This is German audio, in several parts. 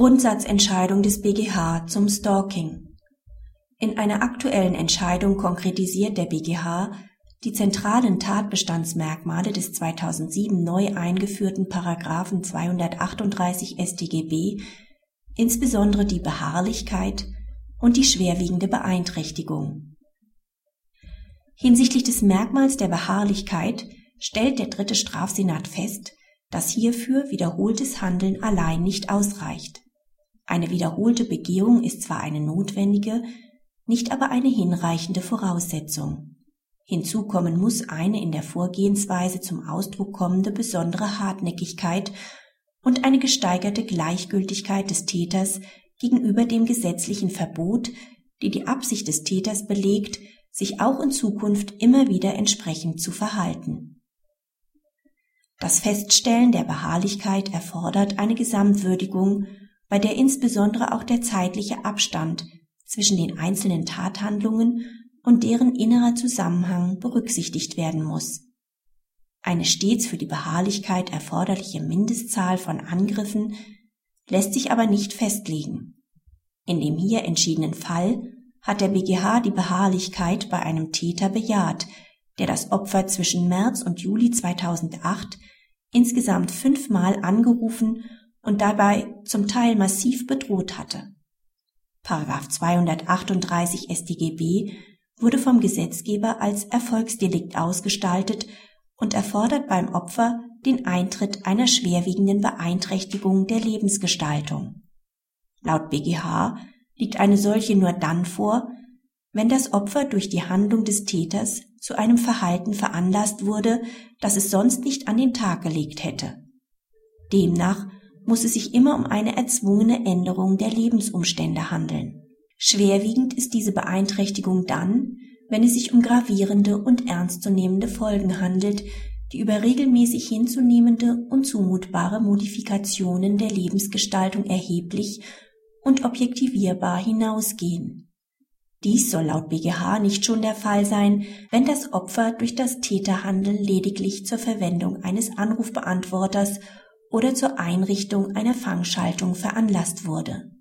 Grundsatzentscheidung des BGH zum Stalking. In einer aktuellen Entscheidung konkretisiert der BGH die zentralen Tatbestandsmerkmale des 2007 neu eingeführten Paragraphen 238 StGB, insbesondere die Beharrlichkeit und die schwerwiegende Beeinträchtigung. Hinsichtlich des Merkmals der Beharrlichkeit stellt der dritte Strafsenat fest, dass hierfür wiederholtes Handeln allein nicht ausreicht. Eine wiederholte Begehung ist zwar eine notwendige, nicht aber eine hinreichende Voraussetzung. Hinzu kommen muss eine in der Vorgehensweise zum Ausdruck kommende besondere Hartnäckigkeit und eine gesteigerte Gleichgültigkeit des Täters gegenüber dem gesetzlichen Verbot, die die Absicht des Täters belegt, sich auch in Zukunft immer wieder entsprechend zu verhalten. Das Feststellen der Beharrlichkeit erfordert eine Gesamtwürdigung, bei der insbesondere auch der zeitliche Abstand zwischen den einzelnen Tathandlungen und deren innerer Zusammenhang berücksichtigt werden muss. Eine stets für die Beharrlichkeit erforderliche Mindestzahl von Angriffen lässt sich aber nicht festlegen. In dem hier entschiedenen Fall hat der BGH die Beharrlichkeit bei einem Täter bejaht, der das Opfer zwischen März und Juli 2008 insgesamt fünfmal angerufen und dabei zum Teil massiv bedroht hatte. Paragraph 238 StGB wurde vom Gesetzgeber als Erfolgsdelikt ausgestaltet und erfordert beim Opfer den Eintritt einer schwerwiegenden Beeinträchtigung der Lebensgestaltung. Laut BGH liegt eine solche nur dann vor, wenn das Opfer durch die Handlung des Täters zu einem Verhalten veranlasst wurde, das es sonst nicht an den Tag gelegt hätte. Demnach muss es sich immer um eine erzwungene Änderung der Lebensumstände handeln. Schwerwiegend ist diese Beeinträchtigung dann, wenn es sich um gravierende und ernstzunehmende Folgen handelt, die über regelmäßig hinzunehmende und zumutbare Modifikationen der Lebensgestaltung erheblich und objektivierbar hinausgehen. Dies soll laut BGH nicht schon der Fall sein, wenn das Opfer durch das Täterhandeln lediglich zur Verwendung eines Anrufbeantworters oder zur Einrichtung einer Fangschaltung veranlasst wurde.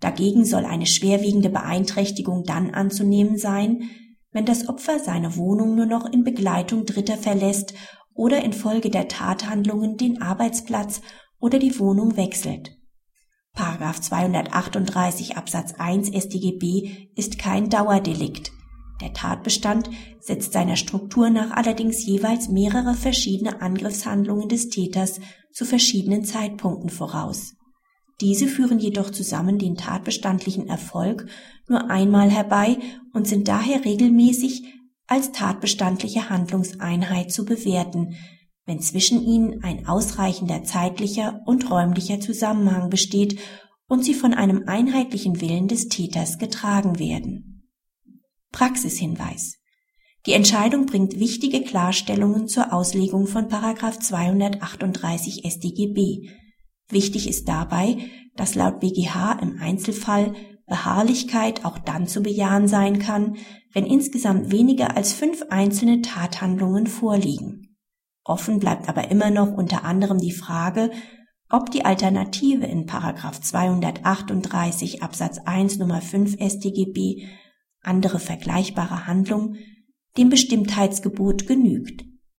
Dagegen soll eine schwerwiegende Beeinträchtigung dann anzunehmen sein, wenn das Opfer seine Wohnung nur noch in Begleitung Dritter verlässt oder infolge der Tathandlungen den Arbeitsplatz oder die Wohnung wechselt. Paragraph 238 Absatz 1 StGB ist kein Dauerdelikt. Der Tatbestand setzt seiner Struktur nach allerdings jeweils mehrere verschiedene Angriffshandlungen des Täters zu verschiedenen Zeitpunkten voraus. Diese führen jedoch zusammen den tatbestandlichen Erfolg nur einmal herbei und sind daher regelmäßig als tatbestandliche Handlungseinheit zu bewerten, wenn zwischen ihnen ein ausreichender zeitlicher und räumlicher Zusammenhang besteht und sie von einem einheitlichen Willen des Täters getragen werden. Praxishinweis die Entscheidung bringt wichtige Klarstellungen zur Auslegung von 238 StGB. Wichtig ist dabei, dass laut BGH im Einzelfall Beharrlichkeit auch dann zu bejahen sein kann, wenn insgesamt weniger als fünf einzelne Tathandlungen vorliegen. Offen bleibt aber immer noch unter anderem die Frage, ob die Alternative in 238 Absatz 1 Nummer 5 StGB andere vergleichbare Handlung dem Bestimmtheitsgebot genügt